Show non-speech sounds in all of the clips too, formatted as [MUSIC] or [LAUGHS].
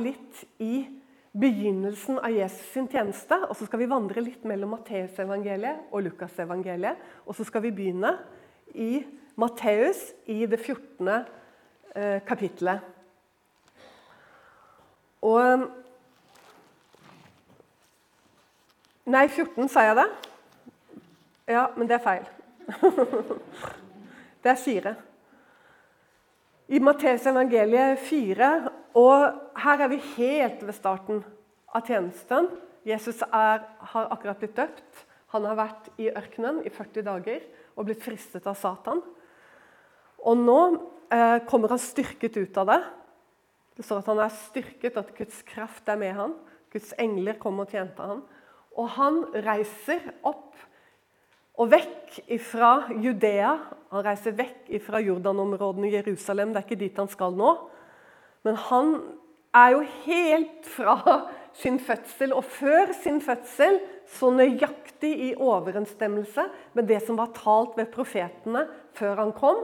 litt i begynnelsen av Jesus sin tjeneste. Og så skal vi vandre litt mellom Matteusevangeliet og Lukasevangeliet. Og så skal vi begynne i Matteus i det 14. Eh, kapittelet. Og Nei, 14, sa jeg det? Ja, men det er feil. [LAUGHS] det er 4. I Matteus evangeliet 4, og her er vi helt ved starten av tjenesten. Jesus er, har akkurat blitt døpt. Han har vært i ørkenen i 40 dager og blitt fristet av Satan. Og nå eh, kommer han styrket ut av det. Det står at han er styrket, at Guds kraft er med han. Guds engler kom og tjente han. Og han reiser opp og vekk fra Judea. Han reiser vekk fra Jordanområdene i Jerusalem. Det er ikke dit han skal nå. Men han er jo helt fra sin fødsel og før sin fødsel så nøyaktig i overensstemmelse med det som var talt ved profetene før han kom.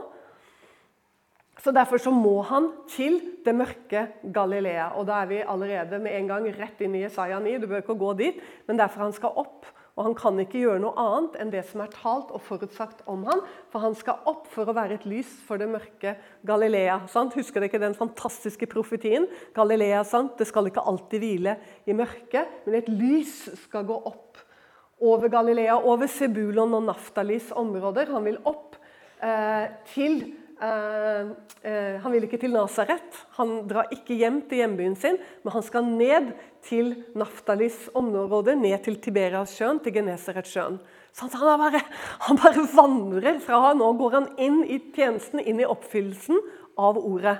Så Derfor så må han til det mørke Galilea. Og da er vi allerede med en gang rett inn i Jesaja 9. Du bør ikke gå dit, men derfor han skal opp. Og han kan ikke gjøre noe annet enn det som er talt og forutsagt om han, For han skal opp for å være et lys for det mørke Galilea. Sant? Husker dere den fantastiske profetien? Galilea, sant? Det skal ikke alltid hvile i mørket, men et lys skal gå opp over Galilea, over Sebulon og Naftalis områder. Han vil opp eh, til han vil ikke til Nasaret. Han drar ikke hjem til hjembyen sin, men han skal ned til Naftalis område, ned til Tiberiassjøen, til Genesaretsjøen. Så han bare, han bare vandrer fra Nå går han inn i tjenesten, inn i oppfyllelsen av ordet.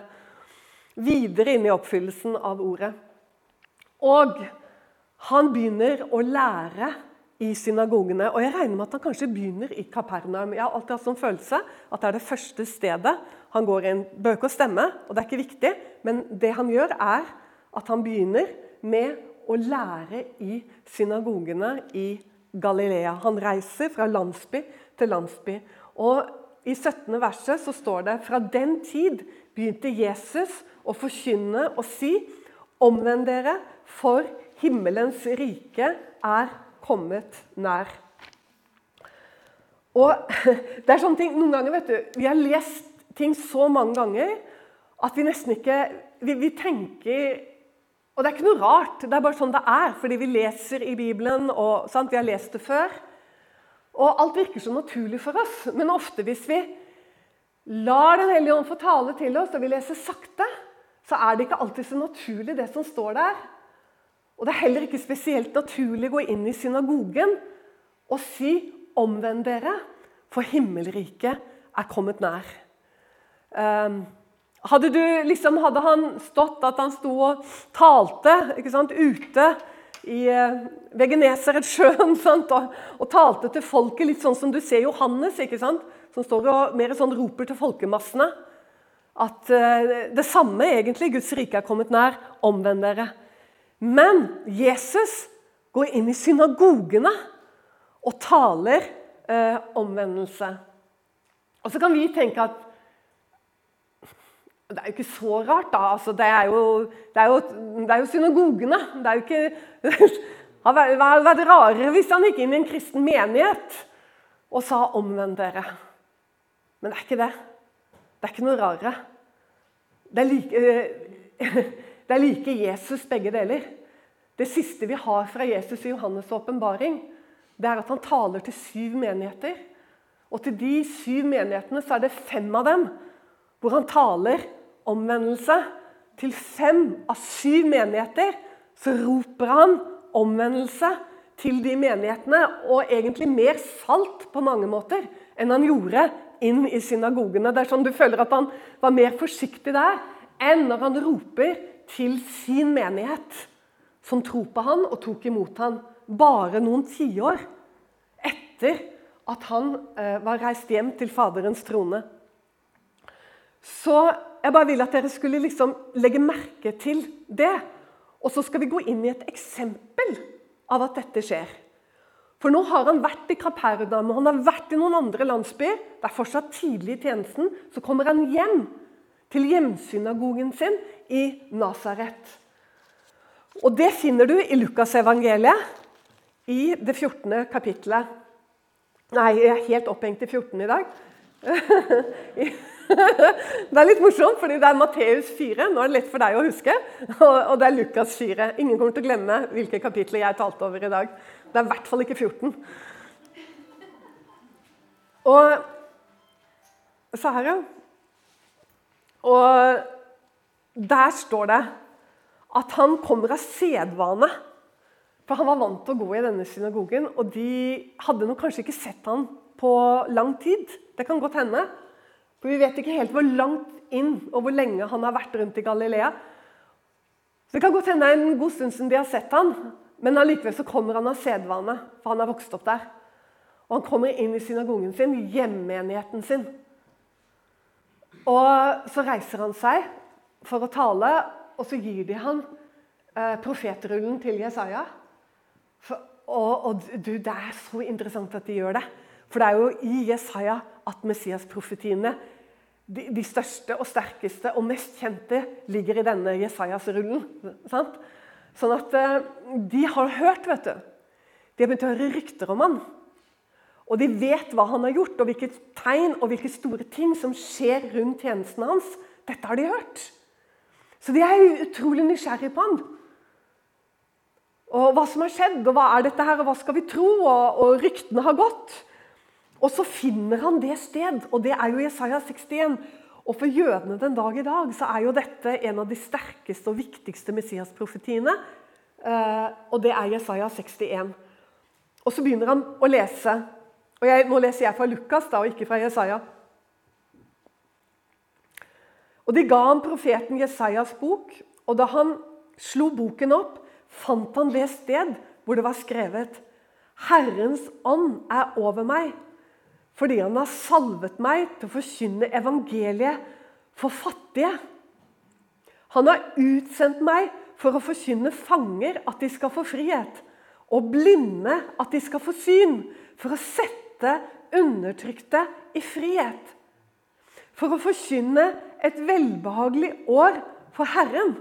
Videre inn i oppfyllelsen av ordet. Og han begynner å lære i synagogene. Og jeg regner med at han kanskje begynner i Kapernaum. Jeg har alltid hatt sånn følelse at det er det første stedet han går inn. Bør ikke å stemme, og det er ikke viktig, men det han gjør, er at han begynner med å lære i synagogene i Galilea. Han reiser fra landsby til landsby. Og I 17. verset så står det fra den tid begynte Jesus å forkynne og si Omvend dere, for himmelens rike er kommet nær. Og [LAUGHS] det er sånne ting, Noen ganger vet du, Vi har lest ting så mange ganger at vi nesten ikke Vi, vi tenker Og det er ikke noe rart, det er bare sånn det er. Fordi vi leser i Bibelen, og sant, vi har lest det før. Og alt virker så naturlig for oss. Men ofte hvis vi lar Den hellige ånd få tale til oss, og vi leser sakte, så er det ikke alltid så naturlig, det som står der. Og Det er heller ikke spesielt naturlig å gå inn i synagogen og si 'omvend dere, for himmelriket er kommet nær'. Um, hadde, du, liksom, hadde, han stått at han sto og talte sant, ute i, uh, ved Genesaretsjøen [LAUGHS] og, og talte til folket, litt sånn som du ser Johannes, sant? som står og mer sånn roper til folkemassene at uh, det samme egentlig, Guds rike er kommet nær. Omvend dere. Men Jesus går inn i synagogene og taler eh, omvendelse. Og så kan vi tenke at det er jo ikke så rart, da. Altså, det, er jo, det, er jo, det, er jo, synagogene. Det er jo ikke [LAUGHS] Det hadde vært rarere hvis han gikk inn i en kristen menighet og sa 'omvend dere'. Men det er ikke det. Det er ikke noe rarere. Det er like eh, [LAUGHS] Det er like Jesus begge deler. Det siste vi har fra Jesus i Johannes' åpenbaring, det er at han taler til syv menigheter. Og til de syv menighetene så er det fem av dem hvor han taler omvendelse. Til fem av syv menigheter så roper han omvendelse til de menighetene. Og egentlig mer salt på mange måter enn han gjorde inn i synagogene. Det er sånn Du føler at han var mer forsiktig der enn når han roper til sin menighet, som tro på han og tok imot han bare noen tiår etter at han eh, var reist hjem til Faderens trone. Så jeg bare vil at dere skulle liksom legge merke til det. Og så skal vi gå inn i et eksempel av at dette skjer. For nå har han vært i Kapernaum han har vært i noen andre landsbyer. Det er fortsatt tidlig i tjenesten. Så kommer han hjem til hjemsynagogen sin i Nasaret. Og det finner du i Lukasevangeliet, i det 14. kapittelet. Nei, jeg er helt opphengt i 14 i dag. [LAUGHS] det er litt morsomt, fordi det er Matteus 4. Nå er det lett for deg å huske. Og det er Lukas 4. Ingen kommer til å glemme hvilke kapitler jeg talte over i dag. Det er i hvert fall ikke 14. Og Så her, ja. Og der står det at han kommer av sedvane. For han var vant til å gå i denne synagogen, og de hadde nok kanskje ikke sett han på lang tid. Det kan godt hende. For Vi vet ikke helt hvor langt inn og hvor lenge han har vært rundt i Galilea. Så Det kan godt hende en god stund siden de har sett han, men allikevel så kommer han av sedvane, for han har vokst opp der. Og han kommer inn i synagogen sin, hjemmenigheten sin. Og så reiser han seg for å tale, og så gir de han eh, profetrullen til Jesaja. For, og, og du, Det er så interessant at de gjør det. For det er jo i Jesaja at Messias-profetiene, de, de, største og sterkeste og mest kjente, ligger i denne Jesajas-rullen. Sånn at eh, de har hørt, vet du. De har begynt å høre rykter om han. Og de vet hva han har gjort, og hvilke tegn og hvilke store ting som skjer rundt tjenesten hans. Dette har de hørt. Så de er utrolig nysgjerrige på han. Og hva som har skjedd, og hva er dette her, og hva skal vi tro? Og, og ryktene har gått. Og så finner han det sted, og det er jo Jesaja 61. Og for jødene den dag i dag så er jo dette en av de sterkeste og viktigste Messias-profetiene. Eh, og det er Jesaja 61. Og så begynner han å lese. Og jeg, Nå leser jeg fra Lukas da, og ikke fra Jesaja. Og De ga ham profeten Jesajas bok, og da han slo boken opp, fant han det sted hvor det var skrevet Herrens ånd er over meg fordi han har salvet meg til å forkynne evangeliet for fattige. Han har utsendt meg for å forkynne fanger at de skal få frihet, og blinde at de skal få syn, for å sette undertrykte i frihet. For å forkynne et velbehagelig år for Herren.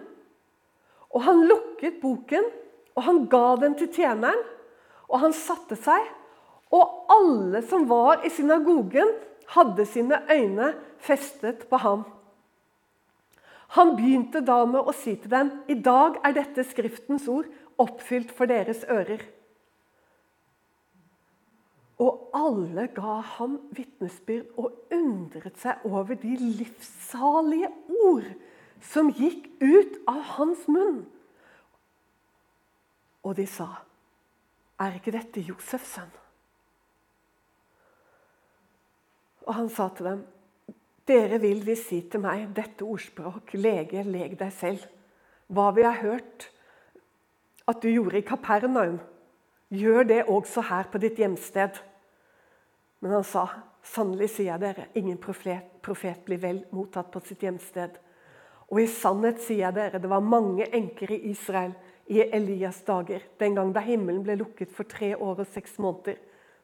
Og han lukket boken, og han ga den til tjeneren, og han satte seg og alle som var i synagogen, hadde sine øyne festet på ham. Han begynte da med å si til dem, i dag er dette Skriftens ord oppfylt for deres ører. Og alle ga ham vitnesbyrd og undret seg over de livssalige ord som gikk ut av hans munn. Og de sa, er ikke dette Josefs sønn? Og han sa til dem, dere vil vi si til meg dette ordspråk, lege, leg deg selv. Hva vi har hørt at du gjorde i Kapernaum, gjør det også her på ditt hjemsted. Men han sa, sannelig sier jeg dere, ingen profet, profet blir vel mottatt på sitt hjemsted. Og i sannhet sier jeg dere, det var mange enker i Israel i Elias' dager, den gang da himmelen ble lukket for tre år og seks måneder,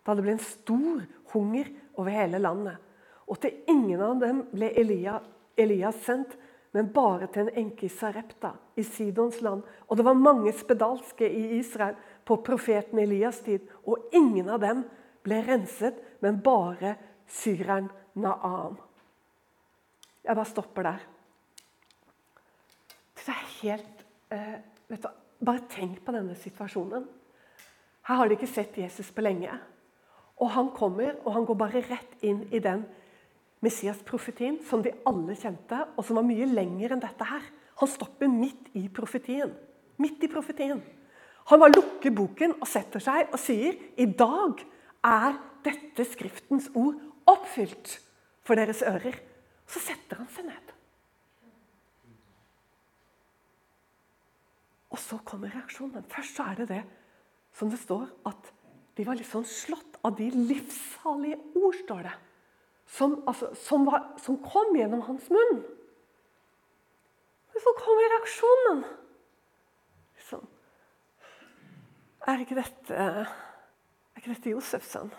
da det ble en stor hunger over hele landet. Og til ingen av dem ble Elia, Elias sendt, men bare til en enke i Sarepta i Sidons land. Og det var mange spedalske i Israel på profeten Elias' tid, og ingen av dem ble renset, men bare syreren Naam. Jeg bare stopper der. Det er helt eh, du, Bare tenk på denne situasjonen. Her har de ikke sett Jesus på lenge. Og han kommer, og han går bare rett inn i den Messias-profetien som de alle kjente, og som var mye lenger enn dette her. Han stopper midt i profetien. Midt i profetien. Han bare lukker boken og setter seg og sier i dag er dette Skriftens ord oppfylt for deres ører. Så setter han seg ned. Og så kommer reaksjonen. Først så er det det som det står at de var litt sånn slått av de livssalige ord, står det. Som, altså, som, var, som kom gjennom hans munn. Men så kommer reaksjonen. Sånn. Er ikke dette Er ikke dette Josefs sønn?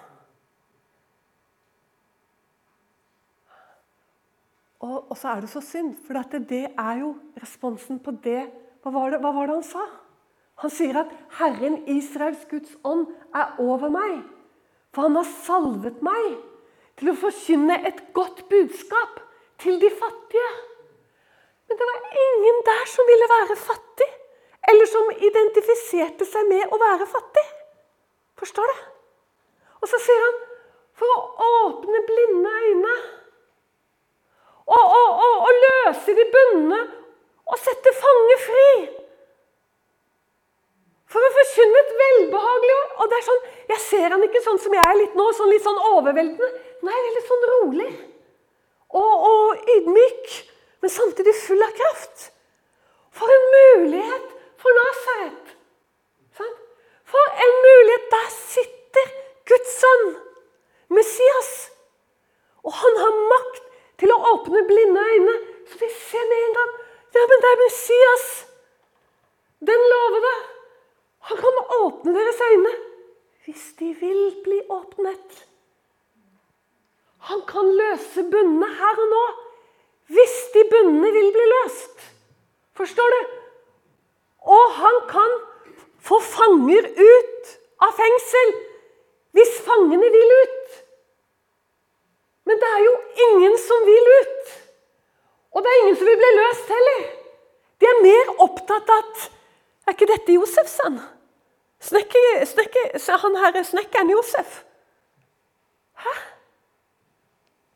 Og, og, så er det så synd, for det, det er jo responsen på det hva var det, hva var det han sa? Han sier at 'Herren Israels Guds ånd er over meg', for han har salvet meg til å forkynne et godt budskap til de fattige. Men det var ingen der som ville være fattig, eller som identifiserte seg med å være fattig. Forstår du? Og så sier han for å åpne blinde øyne. Og, og, og, og løse de bundne og sette fange fri. For å forkynne et velbehagelig Og det er sånn, Jeg ser han ikke sånn som jeg er litt nå, sånn litt sånn overveldende. Nei, veldig sånn rolig og, og ydmyk, men samtidig full av kraft. For en mulighet for Nasaret! For en mulighet! Der sitter Guds sønn, Messias. Og han har makt til å åpne blinde øyne, så de ser med en gang Ja, men det er Messias! Den lovede. Han kan åpne deres øyne hvis de vil bli åpnet. Han kan løse bundene her og nå hvis de bundene vil bli løst. Forstår du? Og han kan få fanger ut av fengsel hvis fangene vil ut. Men det er jo ingen som vil ut. Og det er ingen som vil bli løst heller. De er mer opptatt av at Er ikke dette Josef, sann? Han her er snekkeren Josef. Hæ?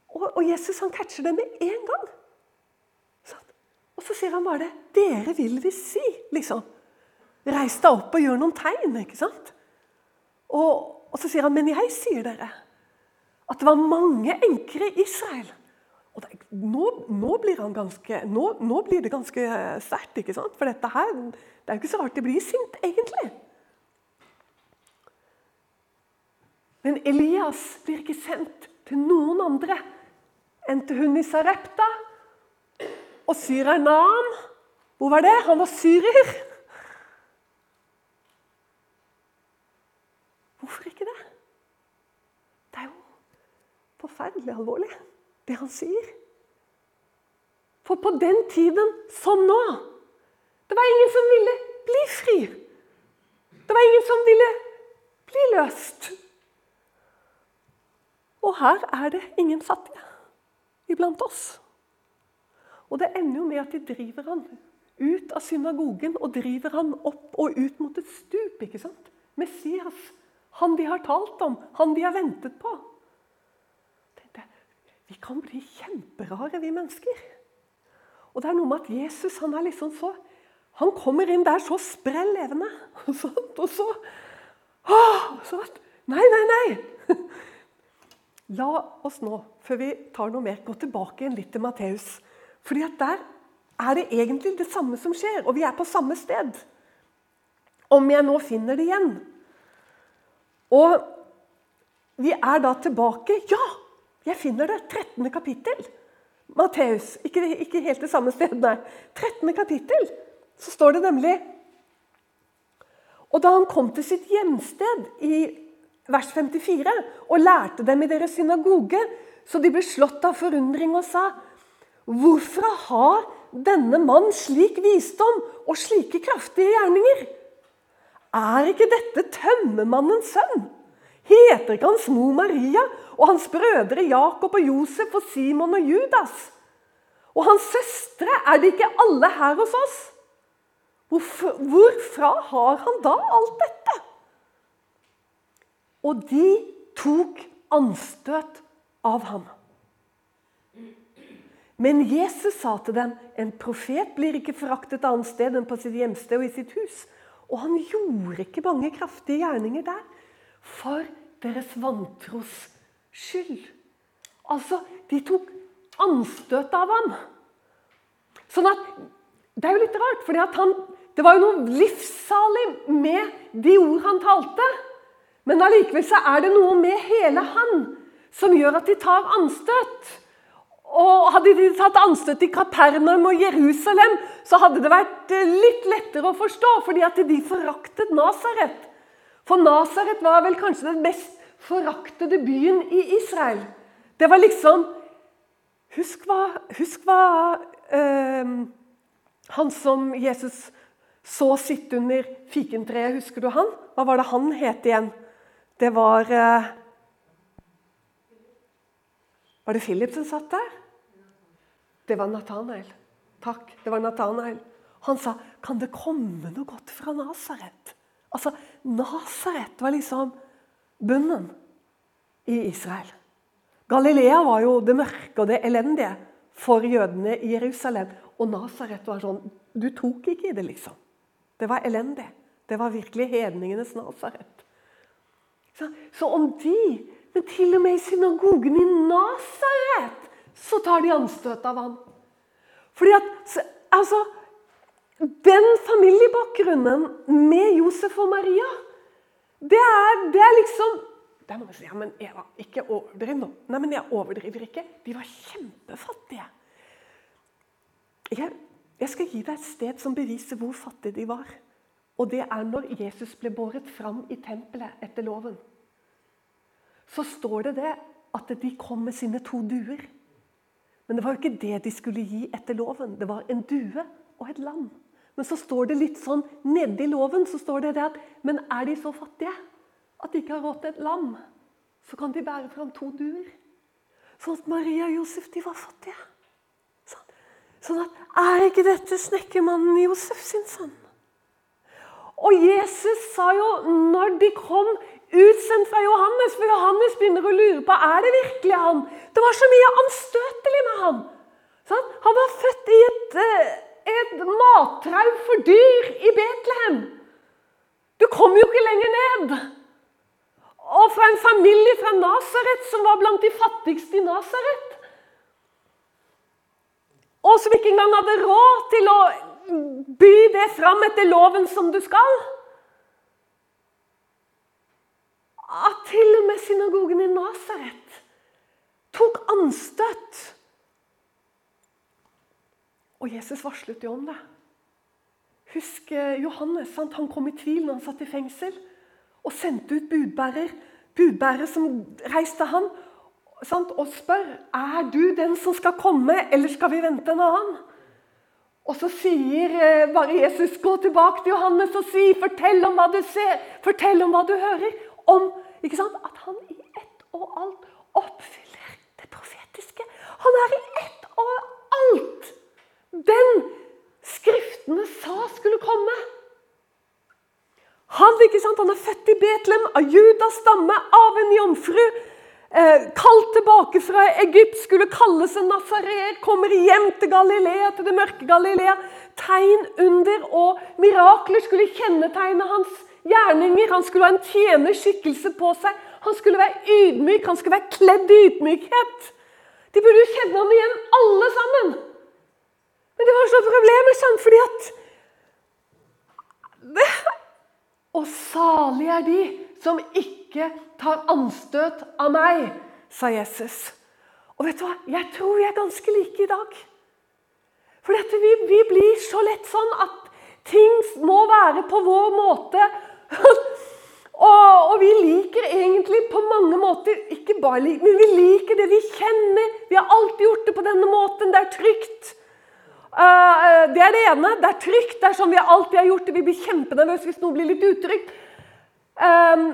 Og, og Jesus han catcher det med en gang. Og så sier han bare det. 'Dere vil vi si', liksom. Reis deg opp og gjør noen tegn. ikke sant? Og, og så sier han, 'Men jeg sier dere at det var mange enker i Israel'. Og det, nå, nå, blir ganske, nå, nå, blir det ganske sterkt, ikke sant? For dette her, det er jo ikke så rart de blir sint, egentlig. Men Elias blir ikke sendt til noen andre enn til hun i Sarepta. Og syreren Naan, hvor var det? Han var syrer. Hvorfor ikke det? Det er jo forferdelig alvorlig, det han sier. For på den tiden som nå Det var ingen som ville bli fri. Det var ingen som ville bli løst. Og her er det ingen fattige iblant oss. Og det ender jo med at de driver han ut av synagogen og driver han opp og ut mot et stup. ikke sant? Messias, han de har talt om, han de har ventet på. Vi kan bli kjemperare, vi mennesker. Og det er noe med at Jesus han er liksom så Han kommer inn der så sprell levende. Og [LAUGHS] sånt, og så, så Nei, nei, nei! [LAUGHS] La oss nå, før vi tar noe mer, gå tilbake igjen litt til Matteus. Fordi at der er det egentlig det samme som skjer, og vi er på samme sted. Om jeg nå finner det igjen. Og vi er da tilbake Ja, jeg finner det! 13. kapittel. Matteus. Ikke, ikke, helt det samme sted, nei. 13. kapittel. Så står det nemlig Og da han kom til sitt hjemsted i vers 54, og lærte dem i deres synagoge, så de ble slått av forundring og sa:" Hvorfor har denne mann slik visdom og slike kraftige gjerninger? Er ikke dette tømmermannens sønn? Heter ikke hans mor Maria og hans brødre Jakob og Josef og Simon og Judas? Og hans søstre, er de ikke alle her hos oss? Hvorfor, hvorfra har han da alt dette? Og de tok anstøt av ham. Men Jesus sa til dem, en profet blir ikke foraktet annet sted enn på sitt hjemsted og i sitt hus. Og han gjorde ikke mange kraftige gjerninger der for deres vantros skyld. Altså, de tok anstøt av ham. Sånn at Det er jo litt rart, for det var jo noe livssalig med de ord han talte. Men allikevel så er det noe med hele han som gjør at de tar anstøt. Og Hadde de tatt anstøt i Kapernaum og Jerusalem, så hadde det vært eh, litt lettere å forstå, fordi at de foraktet Nasaret. For Nasaret var vel kanskje den mest foraktede byen i Israel. Det var liksom Husk hva, husk hva øh, han som Jesus så sitte under fikentreet. Husker du han? Hva var det han het igjen? Det var eh, Var det Philip som satt der? Det var Nathanael. Takk, det var Nathanael. Han sa, 'Kan det komme noe godt fra Nasaret?' Altså, Nasaret var liksom bunnen i Israel. Galilea var jo det mørke og det elendige for jødene i Jerusalem. Og Nasaret var sånn Du tok ikke i det, liksom. Det var elendig. Det var virkelig hedningenes Nasaret. Så, så, om de, men til og med i synagogen i Nasaret, så tar de anstøt av ham. Fordi at altså, Den familiebakgrunnen med Josef og Maria, det er, det er liksom Det er mange som sier ja, men Eva, ikke overdriv nå. Nei, men jeg overdriver ikke. De var kjempefattige. Jeg, jeg skal gi deg et sted som beviser hvor fattige de var. Og det er når Jesus ble båret fram i tempelet etter loven. Så står det det at de kom med sine to duer. Men det var jo ikke det de skulle gi etter loven. Det var en due og et lam. Men så står det litt sånn nedi loven så står det, det at Men er de så fattige at de ikke har råd til et lam, så kan de bære fram to duer. Sånn at Maria og Josef de var fattige. Sånn, sånn at Er ikke dette snekkermannen Josef sin sønn? Og Jesus sa jo når de kom utsendt fra Johannes, for Johannes begynner å lure på er det virkelig han. Det var så mye anstøtelig med han. Han var født i et, eh, et mattrau for dyr i Betlehem. Du kom jo ikke lenger ned. Og fra en familie fra Nasaret som var blant de fattigste i Nasaret. Og som ikke engang hadde råd til å by det fram etter loven som du skal. At til og med synagogen i Nasaret tok anstøt. Og Jesus varslet jo om det. Husk eh, Johannes. Sant? Han kom i tvil når han satt i fengsel. Og sendte ut budbærer, budbærer som reiste han sant? og spør er du den som skal komme, eller skal vi vente en annen. Og så sier eh, bare Jesus, gå tilbake til Johannes og si, fortell om hva du ser, fortell om hva du hører. Om at han i ett og alt oppfyller det profetiske. Han er i ett og alt den Skriftene sa skulle komme. Han, han er født i Betlehem, av Judas stamme, av en jomfru. Eh, kalt tilbake fra Egypt, skulle kalles en nazarer, kommer hjem til Galilea, til det mørke Galilea. Tegn, under og mirakler skulle kjennetegne hans gjerninger. Han skulle ha en tjenerskikkelse på seg. Han skulle være ydmyk, han skulle være kledd i ydmykhet. De burde jo kjenne ham igjen, alle sammen. Men det var så problemer, sant, fordi at [LAUGHS] Og salig er de som ikke tar anstøt av meg, sa Jesus. Og vet du hva? Jeg tror vi er ganske like i dag. For vi, vi, blir så lett sånn at ting må være på vår måte. [LAUGHS] og, og, vi liker egentlig på mange måter ikke bare liker, men vi liker det vi kjenner. Vi har alltid gjort det på denne måten. Det er trygt. Uh, det er det ene. Det er trygt. Det er sånn vi alltid har gjort det. Vi blir kjempenervøse hvis noe blir litt utrygt. Um,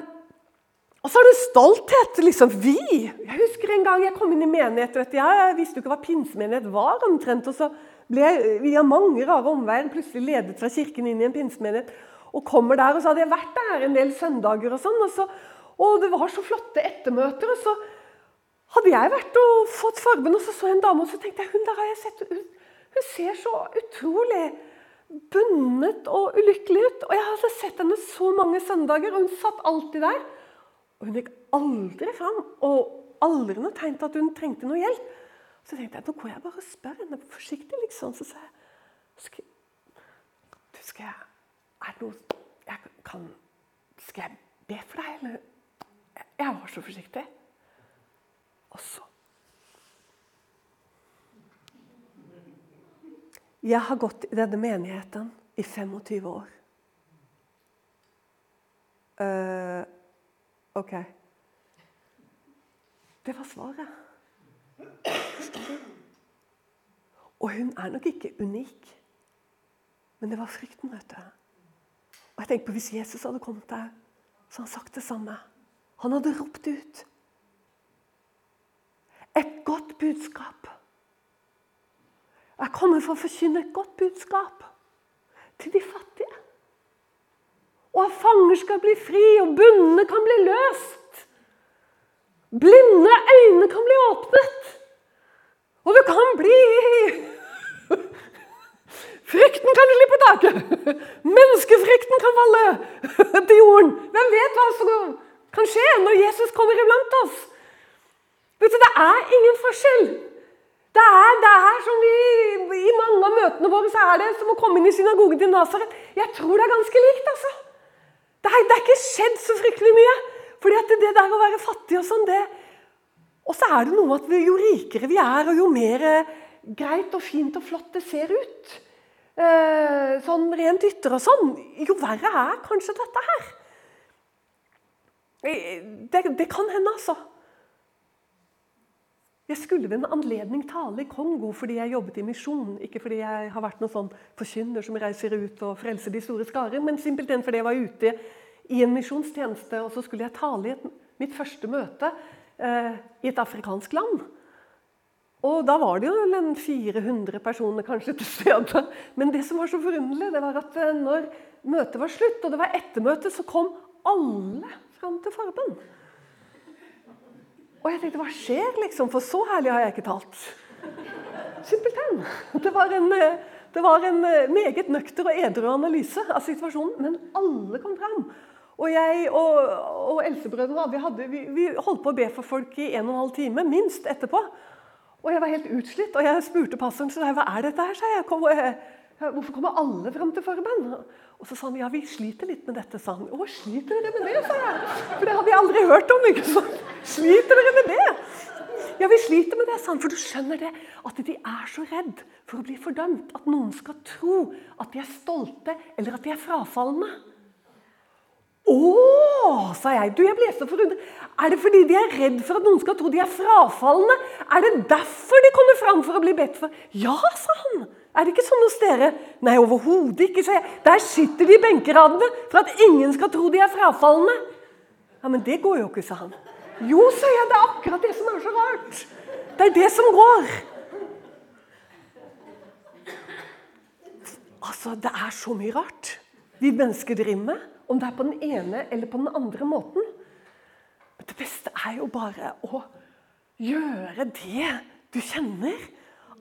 og så er det stolthet. liksom Vi! Jeg husker en gang jeg kom inn i menighet. vet du, Jeg visste jo ikke hva pinsemenighet var omtrent. og så ble jeg via mange rare omveier plutselig ledet fra kirken inn i en pinsemenighet. Og kommer der, og så hadde jeg vært der en del søndager, og sånn, og, så, og det var så flotte ettermøter. og så hadde jeg vært og fått fargen, og så så jeg en dame, og så tenkte jeg hun der har jeg sett, hun, hun ser så utrolig bundet og ulykkelig ut. Og jeg hadde sett henne så mange søndager, og hun satt alltid der. Og hun gikk aldri fram, og aldri noe tegn til at hun trengte noe hjelp. Så tenkte jeg nå går jeg bare og spør henne forsiktig, liksom. Så sa jeg skal, skal jeg, Er det noe jeg kan Skal jeg be for deg, eller Jeg var så forsiktig. Og så Jeg har gått i denne menigheten i 25 år. Uh, OK. Det var svaret. Og hun er nok ikke unik. Men det var frykten, vet du. Og jeg tenker på Hvis Jesus hadde kommet der, så hadde han sagt det samme. Han hadde ropt ut. Et godt budskap. Jeg kommer for å forkynne et godt budskap til de fattige. Og at fanger skal bli fri, og bundne kan bli løst. Blinde øyne kan bli åpnet. Og du kan bli Frykten kan slippe taket. Menneskefrykten kan falle [LAUGHS] til jorden. Hvem vet hva som kan skje når Jesus kommer iblant oss? Vet du, Det er ingen forskjell. Det er, det er som vi, I mange av møtene våre så er det som å komme inn i synagogen til Nasaret. Jeg tror det er ganske likt. altså. Det er, det er ikke skjedd så fryktelig mye. Fordi at det der å være fattig og sånn, det Og så er det noe at jo rikere vi er, og jo mer eh, greit og fint og flott det ser ut, sånn rent ytre og sånn, jo verre er kanskje dette her. Eh, det, det kan hende, altså. Jeg skulle ved en anledning tale i Kongo fordi jeg jobbet i misjon. Ikke fordi jeg har vært noen sånn forkynner som reiser ut og frelser de store skarer, men simpelthen fordi jeg var ute i en misjonstjeneste, og så skulle jeg tale i et, mitt første møte eh, i et afrikansk land. Og Da var det jo en 400 personer kanskje til stede. Men det som var så forunderlig, det var at eh, når møtet var slutt, og det var ettermøte, så kom alle fram til Farben. Og jeg tenkte, hva skjer, liksom? For så herlig har jeg ikke talt. Simpelthen. Det var en, det var en meget nøkter og edru analyse av situasjonen, men alle kom fram. Og jeg og, og Elsebrødrene vi, vi, vi, holdt på å be for folk i en og en halv time, minst, etterpå. Og jeg var helt utslitt, og jeg spurte pastoren så hva er dette her, sa jeg. Kom, Hvorfor kommer alle fram til forbønn? Og så sa han ja, vi sliter litt med dette. sa han. Å, sliter dere med det, sa jeg. For det hadde jeg aldri hørt om. ikke sant? Sliter dere med det? Ja, vi sliter med det, sa han. For du skjønner det, at de er så redd for å bli fordømt. At noen skal tro at de er stolte, eller at de er frafalne. Å, sa jeg. Du, jeg ble så forundret. Er det fordi de er redd for at noen skal tro de er frafalne? Er det derfor de kommer fram for å bli bedt for? Ja, sa han. Er det ikke sånn hos dere? Nei, overhodet ikke. sa jeg. Der sitter de i benkeradene for at ingen skal tro de er frafalne. Ja, Men det går jo ikke, sa han. Jo, sa jeg. Det er akkurat det som er så rart. Det er det som går. Altså, det er så mye rart vi mennesker driver med. Om det er på den ene eller på den andre måten. Men det beste er jo bare å gjøre det du kjenner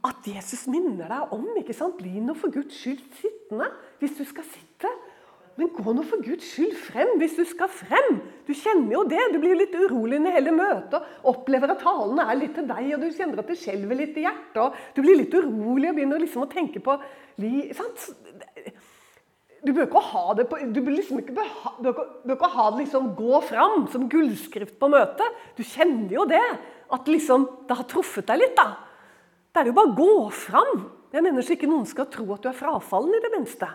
at Jesus minner deg om. ikke sant? Bli nå for Guds skyld sittende hvis du skal sitte. Men gå nå for Guds skyld frem hvis du skal frem. Du kjenner jo det. Du blir litt urolig under hele møtet. Opplever at talene er litt til deg, og du kjenner at det skjelver litt i hjertet. og Du blir litt urolig og begynner liksom å tenke på sant? Du bør ikke ha det på, du bør liksom ikke, bør, bør ikke ha det liksom gå fram som gullskrift på møtet. Du kjenner jo det. At liksom, det har truffet deg litt. da. Det er jo bare å gå fram. Jeg mener så ikke noen skal tro at du er frafallen i det minste.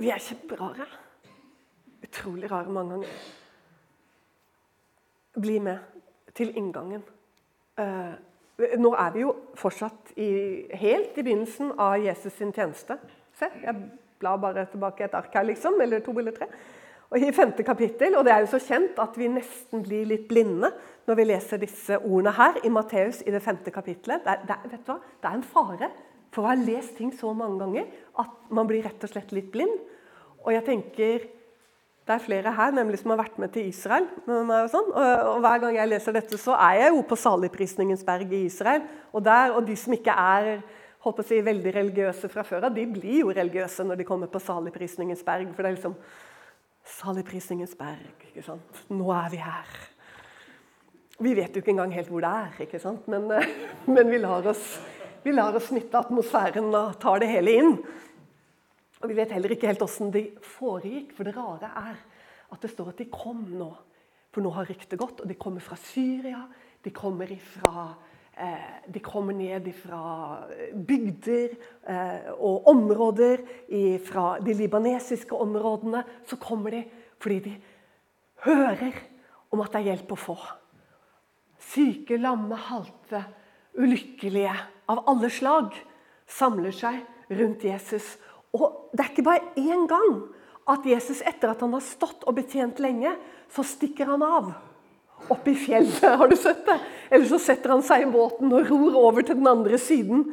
Vi er kjemperare. Utrolig rare mange ganger. Bli med til inngangen. Uh, nå er vi jo fortsatt i, helt i begynnelsen av Jesus sin tjeneste. Se, jeg blar bare tilbake et ark her, liksom. Eller to eller tre. Og I femte kapittel, og det er jo så kjent at vi nesten blir litt blinde når vi leser disse ordene her i Matteus i det femte kapittelet. Det, det, vet du hva? det er en fare for å ha lest ting så mange ganger at man blir rett og slett litt blind. Og jeg tenker, Det er flere her nemlig som har vært med til Israel. Og, sånn, og, og Hver gang jeg leser dette, så er jeg jo på Saligprisningens berg i Israel. Og, der, og de som ikke er håper å veldig religiøse fra før av, de blir jo religiøse når de kommer på Saligprisningens berg. for det er liksom Saligprisningens berg. ikke sant? Nå er vi her. Vi vet jo ikke engang helt hvor det er, ikke sant? men, [LAUGHS] men vi, lar oss, oss smitte atmosfæren og tar det hele inn. Og Vi vet heller ikke helt åssen det foregikk, for det rare er at det står at de kom nå. For nå har ryktet gått, og de kommer fra Syria, de kommer ifra Eh, de kommer ned fra eh, bygder eh, og områder fra de libanesiske områdene. Så kommer de fordi de hører om at det er hjelp å få. Syke, lamme, halte ulykkelige av alle slag samler seg rundt Jesus. Og det er ikke bare én gang at Jesus etter at han har stått og betjent lenge, så stikker han av. Opp i fjellet, [LAUGHS] har du sett det? Eller så setter han seg i båten og ror over til den andre siden.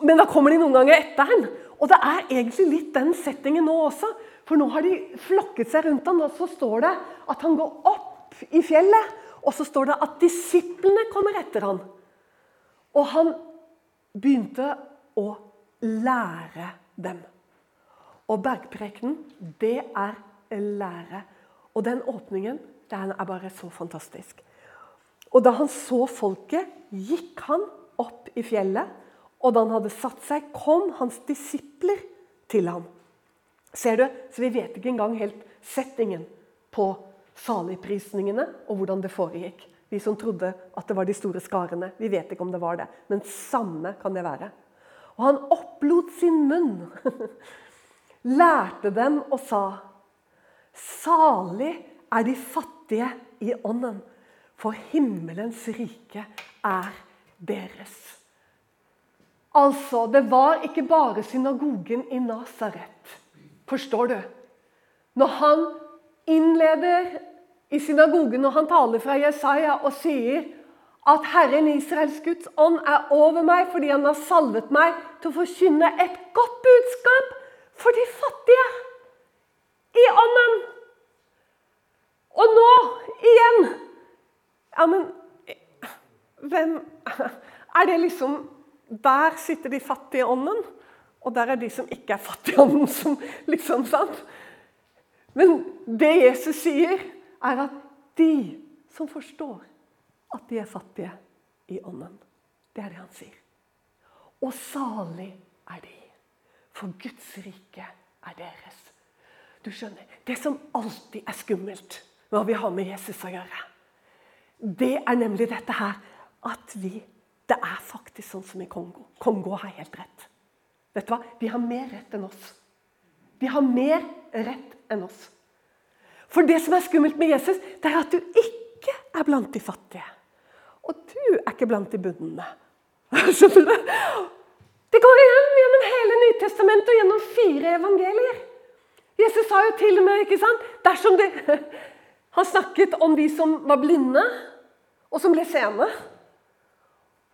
Men da kommer de noen ganger etter han. Og det er egentlig litt den settingen nå også. For nå har de flokket seg rundt ham, og så står det at han går opp i fjellet. Og så står det at disiplene kommer etter ham. Og han begynte å lære dem. Og bergprekenen, det er lære. Og den åpningen den er bare så fantastisk. Og da han så folket, gikk han opp i fjellet. Og da han hadde satt seg, kom hans disipler til ham. Ser du? Så vi vet ikke engang helt settingen på saligprisningene og hvordan det foregikk. Vi som trodde at det var de store skarene. Vi vet ikke om det var det. Men samme kan det være. Og han opplot sin munn, [LAUGHS] lærte dem og sa Salig er de fattige i ånden, for himmelens rike er deres. Altså, det var ikke bare synagogen i Nasaret. Forstår du? Når han innleder i synagogen når han taler fra Jesaja og sier at Herren Israels Guds ånd er over meg fordi han har salvet meg til å forkynne et godt budskap for de fattige i ånden. Og nå igjen Ja, men hvem Er det liksom Der sitter de fattige i ånden, og der er de som ikke er fattige i ånden, som liksom sant? Men det Jesus sier, er at de som forstår at de er fattige i ånden Det er det han sier. Og salig er de, for Guds rike er deres. Du skjønner, Det som alltid er skummelt når vi har med Jesus å gjøre, det er nemlig dette her at vi Det er faktisk sånn som i Kongo. Kongo har helt rett. Vet du hva? De har mer rett enn oss. De har mer rett enn oss. For det som er skummelt med Jesus, det er at du ikke er blant de fattige. Og du er ikke blant de bundne. [LAUGHS] Skjønner du? Det går igjen hele Nytestamentet og gjennom fire evangelier. Jesus sa jo til og med ikke sant? Dersom det, [LAUGHS] Han snakket om de som var blinde, og som ble seende.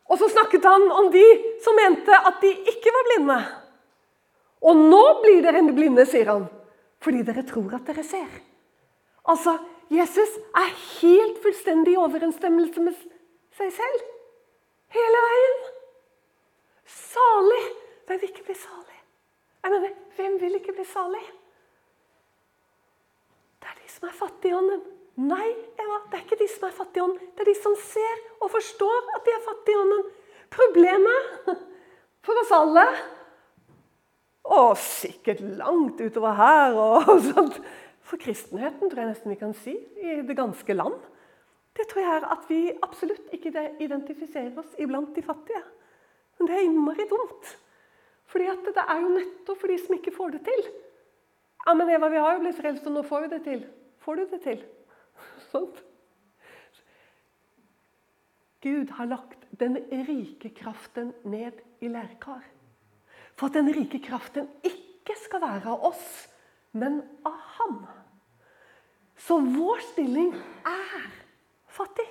Og så snakket han om de som mente at de ikke var blinde. Og nå blir dere blinde, sier han, fordi dere tror at dere ser. Altså, Jesus er helt fullstendig i overensstemmelse med seg selv. Hele veien. Salig. Hvem vil ikke bli salig? Jeg mener, hvem vil ikke bli salig? Det er de som er fattige i ånden. Nei, Eva, det er ikke de som er fattige i ånden. Det er de som ser og forstår at de er fattige i ånden. Problemet for oss alle, og sikkert langt utover her og [LAUGHS] sånt, for kristenheten, tror jeg nesten vi kan si, i det ganske land, det tror jeg er at vi absolutt ikke identifiserer oss iblant de fattige. Men det er innmari dumt. Fordi det er jo nettopp for de som ikke får det til. Ja, men Eva, vi har jo blitt frelst, og nå får vi det til. Får du det til? [LAUGHS] Sånn. Gud har lagt den rike kraften ned i lærkar. For at den rike kraften ikke skal være av oss, men av ham. Så vår stilling er fattig.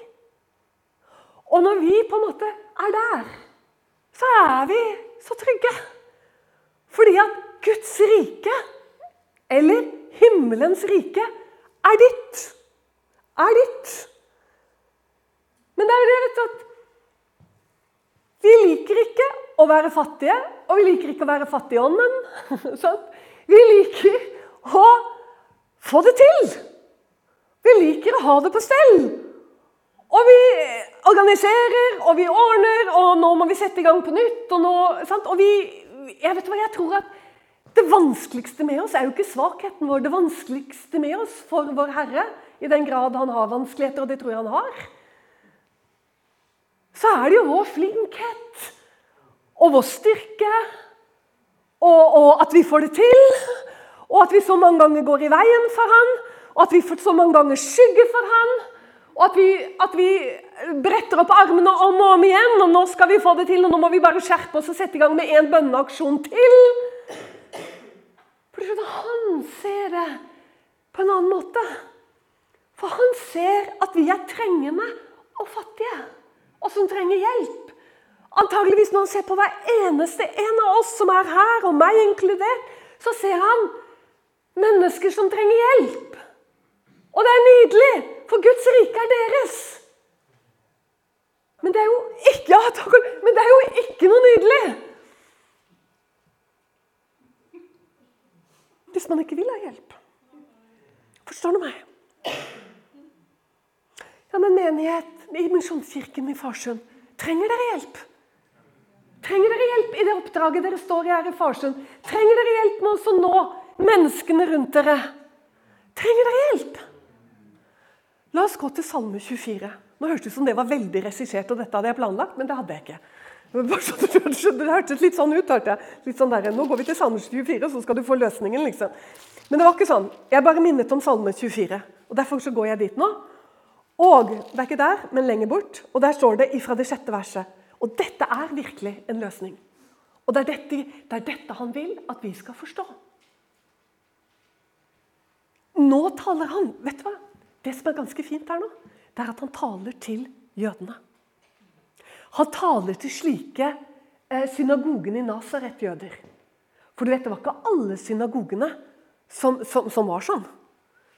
Og når vi på en måte er der, så er vi så trygge. Fordi at Guds rike, eller himmelens rike, er ditt. Er ditt. Men det er jo det vet du, at vi liker ikke å være fattige, og vi liker ikke å være fattige i ånden. [LAUGHS] vi liker å få det til. Vi liker å ha det på stell. Og vi organiserer, og vi ordner, og nå må vi sette i gang på nytt. Og, nå, og vi, jeg vet hva, jeg tror at det vanskeligste med oss er jo ikke svakheten vår. Det vanskeligste med oss for vår Herre, i den grad han har vanskeligheter, og det tror jeg han har, så er det jo vår flinkhet og vår styrke, og, og at vi får det til, og at vi så mange ganger går i veien for han, og at vi så mange ganger skygger for han, Og at vi, at vi, bretter opp armene om og om igjen, og nå skal vi få det til, og nå må vi bare skjerpe oss og sette i gang med en bønneaksjon til. For han ser det på en annen måte. For han ser at vi er trengende og fattige, og som trenger hjelp. Antageligvis når han ser på hver eneste en av oss som er her, og meg inkludert, så ser han mennesker som trenger hjelp. Og det er nydelig, for Guds rike er deres. Men det er jo ikke, ja, men det er jo ikke noe nydelig hvis man ikke vil ha hjelp. Forstår du meg? Ja, men menighet i Misjonskirken i Farsund, trenger dere hjelp? Trenger dere hjelp i det oppdraget dere står i her i Farsund? Trenger dere hjelp med å nå menneskene rundt dere? Trenger dere hjelp? La oss gå til Salme 24. Nå hørtes det ut som det var veldig regissert, og dette hadde jeg planlagt, men det hadde jeg ikke. Det hørtes litt sånn ut. hørte jeg. Litt sånn der, Nå går vi til Salme 24, så skal du få løsningen. liksom. Men det var ikke sånn. Jeg bare minnet om Salme 24. og Derfor så går jeg dit nå. Og det er ikke der, men lenger bort. Og der står det ifra det sjette verset. Og dette er virkelig en løsning. Og det er dette, det er dette han vil at vi skal forstå. Nå taler han Vet du hva? Det som er ganske fint her nå, det er at han taler til jødene. Han taler til slike eh, synagogene i Nasaret-jøder. For du vet, det var ikke alle synagogene som, som, som, var sånn.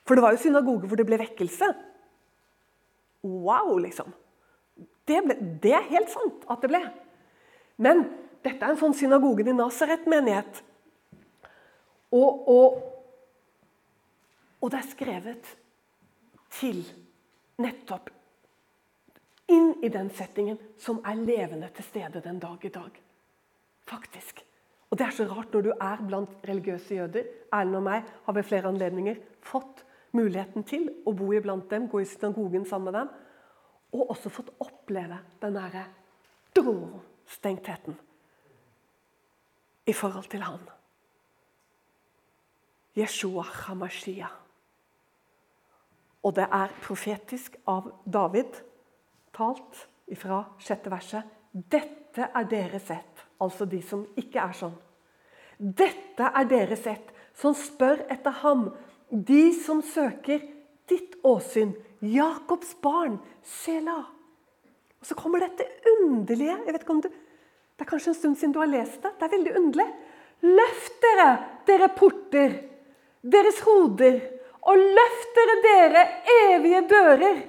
For det var jo synagoger hvor det ble vekkelse. Wow, liksom. Det, ble, det er helt sant at det ble. Men dette er en sånn synagogen i Nasaret-menighet. Og, og, og det er skrevet til nettopp inn i den settingen som er levende til stede den dag i dag. Faktisk. Og Det er så rart når du er blant religiøse jøder. Erlend og meg har ved flere anledninger fått muligheten til å bo iblant dem, gå i synagogen sammen med dem, og også fått oppleve den derre stengtheten i forhold til han. Jeshua Hamashia. Og det er profetisk av David talt fra sjette verset. Dette er deres ett, altså de som ikke er sånn. Dette er deres ett, som spør etter ham, de som søker ditt åsyn, Jakobs barn, Sela. Og Så kommer dette underlige jeg vet ikke om du, Det er kanskje en stund siden du har lest det. Det er veldig underlig. Løft dere, dere porter, deres hoder, og løft dere, dere evige dører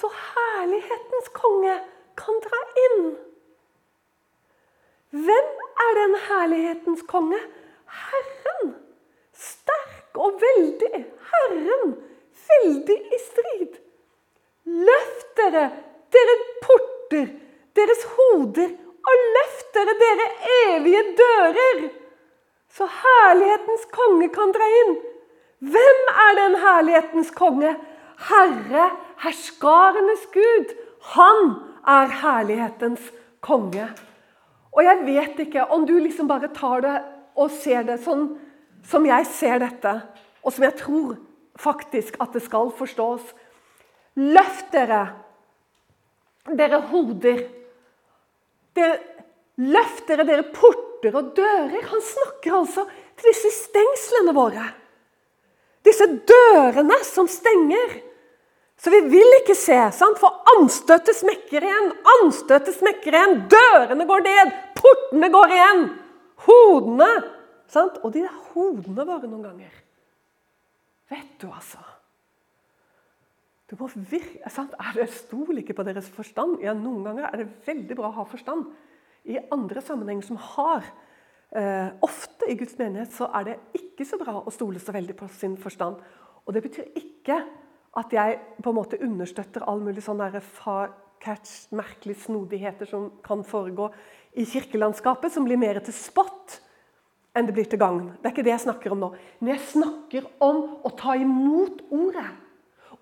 så herlighetens konge kan dra inn. Hvem er den herlighetens konge? Herren. Sterk og veldig. Herren. Veldig i strid. Løft dere, dere porter, deres hoder, og løft dere, dere evige dører, så herlighetens konge kan dra inn. Hvem er den herlighetens konge? Herre herskarenes Gud. Han er herlighetens konge. Og jeg vet ikke om du liksom bare tar det og ser det sånn som jeg ser dette, og som jeg tror faktisk at det skal forstås. Løft dere, dere hoder. Dere, løft dere, dere porter og dører. Han snakker altså til disse stengslene våre. Disse dørene som stenger. Så vi vil ikke se, sant? for anstøtet smekker igjen. Anstøtet smekker igjen. Dørene går ned. Portene går igjen. Hodene. Sant? Og de der hodene våre noen ganger. Vet du, altså. Du må virke, sant? Er det Stol ikke på deres forstand. Ja, Noen ganger er det veldig bra å ha forstand. I andre sammenhenger som har eh, Ofte i Guds menighet så er det ikke så bra å stole så veldig på sin forstand. Og det betyr ikke at jeg på en måte understøtter all mulig sånn catch, merkelige snodigheter som kan foregå i kirkelandskapet, som blir mer til spott enn det blir til gagn. Det er ikke det jeg snakker om nå. Men jeg snakker om å ta imot ordet.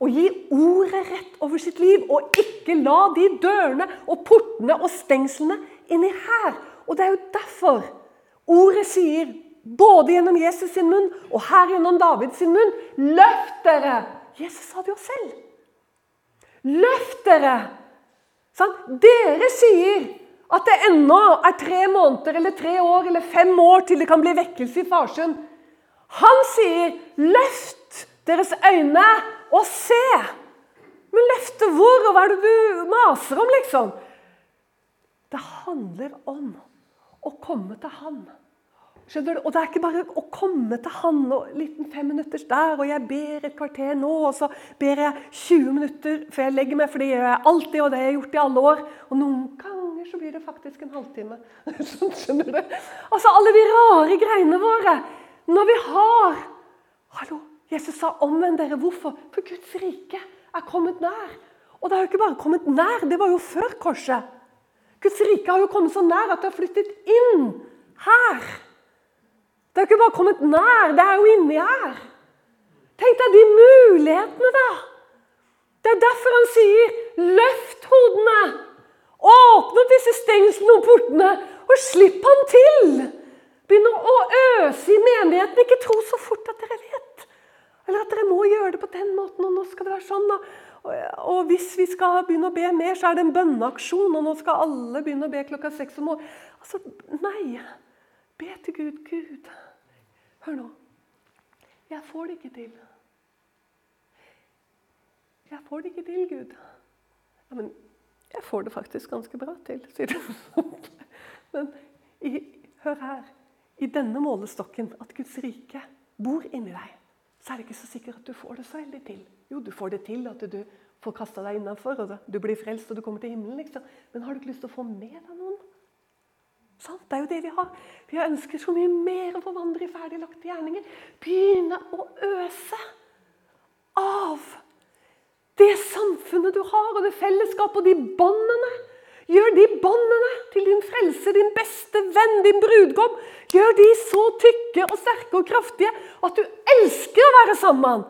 Og gi ordet rett over sitt liv, og ikke la de dørene og portene og stengslene inni her. Og det er jo derfor ordet sier, både gjennom Jesus sin munn og her gjennom Davids munn, løft dere Jesus sa det jo selv. Løft dere! Sånn? Dere sier at det ennå er tre måneder eller tre år eller fem år til det kan bli vekkelse i Farsund. Han sier, 'Løft deres øyne og se'. Men løfte hvor, og hva er det du maser om, liksom? Det handler om å komme til Han. Skjønner du? Og det er ikke bare å komme til Han og liten fem minutters der, og jeg ber et kvarter nå, og så ber jeg 20 minutter før jeg legger meg, for det gjør jeg alltid, og det har jeg gjort i alle år. Og noen ganger så blir det faktisk en halvtime. [LAUGHS] Sånn, skjønner du? Altså alle de rare greiene våre. Når vi har Hallo, Jesus sa 'omvend dere'. Hvorfor? For Guds rike er kommet nær. Og det har jo ikke bare kommet nær, det var jo før korset. Guds rike har jo kommet så nær at det har flyttet inn her. Det har ikke bare kommet nær, det er jo inni her. Tenk deg de mulighetene, da. Det er derfor han sier 'løft hodene'. Åpne opp disse stengslene og portene, og slipp han til. Begynn å øse i menigheten. Ikke tro så fort at dere vet. Eller at dere må gjøre det på den måten, og nå skal det være sånn. Og, og hvis vi skal begynne å be mer, så er det en bønneaksjon, og nå skal alle begynne å be klokka seks om morgenen. Altså, nei. Be til Gud. Gud, hør nå. Jeg får det ikke til. Jeg får det ikke til, Gud. Ja, men jeg får det faktisk ganske bra til, sier du. Men i, hør her. I denne målestokken, at Guds rike bor inni deg, så er det ikke så sikkert at du får det så veldig til. Jo, du får det til at du får kasta deg innafor, og du blir frelst og du kommer til himmelen. liksom. Men har du ikke lyst til å få med deg noen? Sant? Det er jo det vi har. Vi ønsker så mye mer å få vandre i ferdiglagte gjerninger. Begynne å øse av det samfunnet du har, og det fellesskapet og de båndene. Gjør de båndene til din frelse, din beste venn, din brudgom, gjør de så tykke og sterke og kraftige at du elsker å være sammen med han.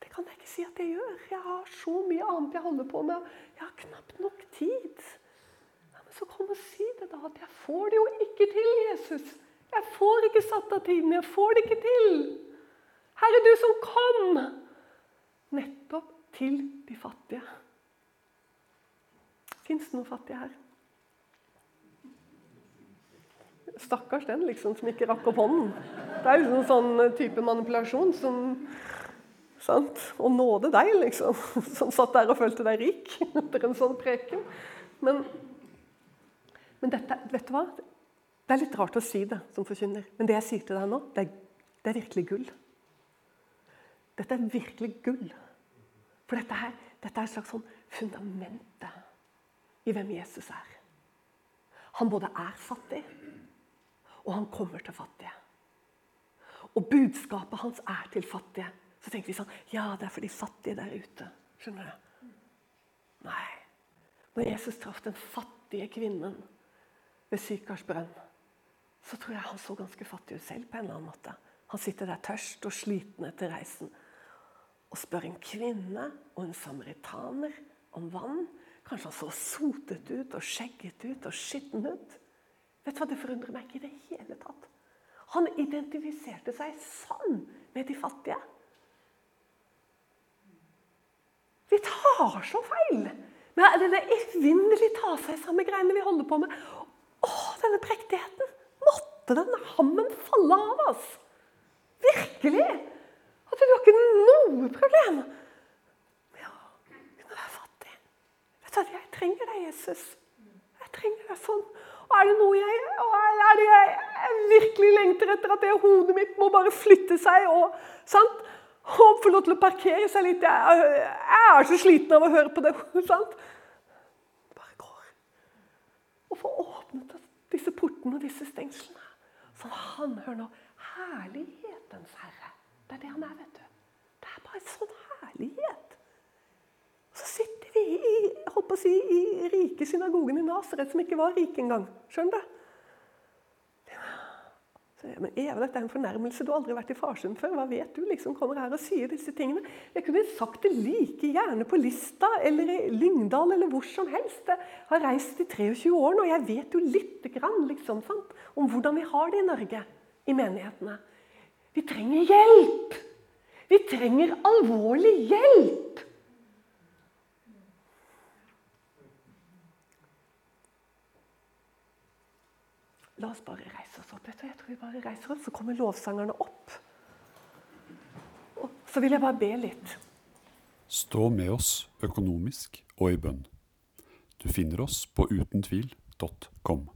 Det, kan jeg ikke si at jeg gjør. Jeg har så mye annet jeg holder på med. Jeg har knapt nok tid. Men Så kom og si det, da. At jeg får det jo ikke til, Jesus. Jeg får ikke satt av tiden. Jeg får det ikke til. Herre, du som kom nettopp til de fattige. Fins det noen fattige her? Stakkars den liksom, som ikke rakk opp hånden. Det er jo sånn type manipulasjon som sant? Å nåde deg, liksom. [LAUGHS] Som satt der og følte deg rik [LAUGHS] etter en sånn preken. Men men dette, vet du hva? Det er litt rart å si det som forkynner, men det jeg sier til deg nå, det er, det er virkelig gull. Dette er virkelig gull. For dette, her, dette er et slags sånn fundamentet i hvem Jesus er. Han både er fattig, og han kommer til fattige. Og budskapet hans er til fattige. Så tenker vi sånn Ja, det er for de fattige der ute. Skjønner du? Nei. Når Jesus traff den fattige kvinnen ved Sykars brønn, så tror jeg han så ganske fattig ut selv. på en eller annen måte. Han sitter der tørst og sliten etter reisen og spør en kvinne og en samaritaner om vann. Kanskje han så sotet ut og skjegget ut og skitten ut. Vet du hva, Det forundrer meg ikke i det hele tatt. Han identifiserte seg sann med de fattige. Vi tar så feil! Men det evinnelig ta seg sammen greiene vi holder på med. Å, denne prektigheten! Måtte den hammen falle av oss! Virkelig! At du har ikke noe problem med å kunne være fattig. At Jeg trenger deg, Jesus. Jeg trenger deg sånn. Og er det noe jeg, er det jeg, jeg virkelig lengter etter, at det hodet mitt må bare flytte seg og, sant? og få lov til å parkere seg litt. Jeg, jeg er så sliten av å høre på det. [LAUGHS] sant? Bare går. Og få åpnet disse portene og disse stengslene. Så han hører nå herlighetens herre. Det er det han er, vet du. Det er bare sånn herlighet. Så sitter vi i, på å si, i rike synagogen i Nasaret, som ikke var rik engang. Skjønner du? Så, men Eva, dette er en fornærmelse. Du har aldri vært i Farsund før. Hva vet du? liksom kommer her og sier disse tingene. Jeg kunne sagt det like gjerne på Lista eller i Lyngdal eller hvor som helst. Jeg har reist i 23 år nå, og jeg vet jo lite grann liksom, sant? om hvordan vi har det i Norge, i menighetene. Vi trenger hjelp! Vi trenger alvorlig hjelp! La oss bare reise oss opp. Jeg tror vi bare reiser oss, Så kommer lovsangerne opp. Og så vil jeg bare be litt. Stå med oss økonomisk og i bønn. Du finner oss på utentvil.com.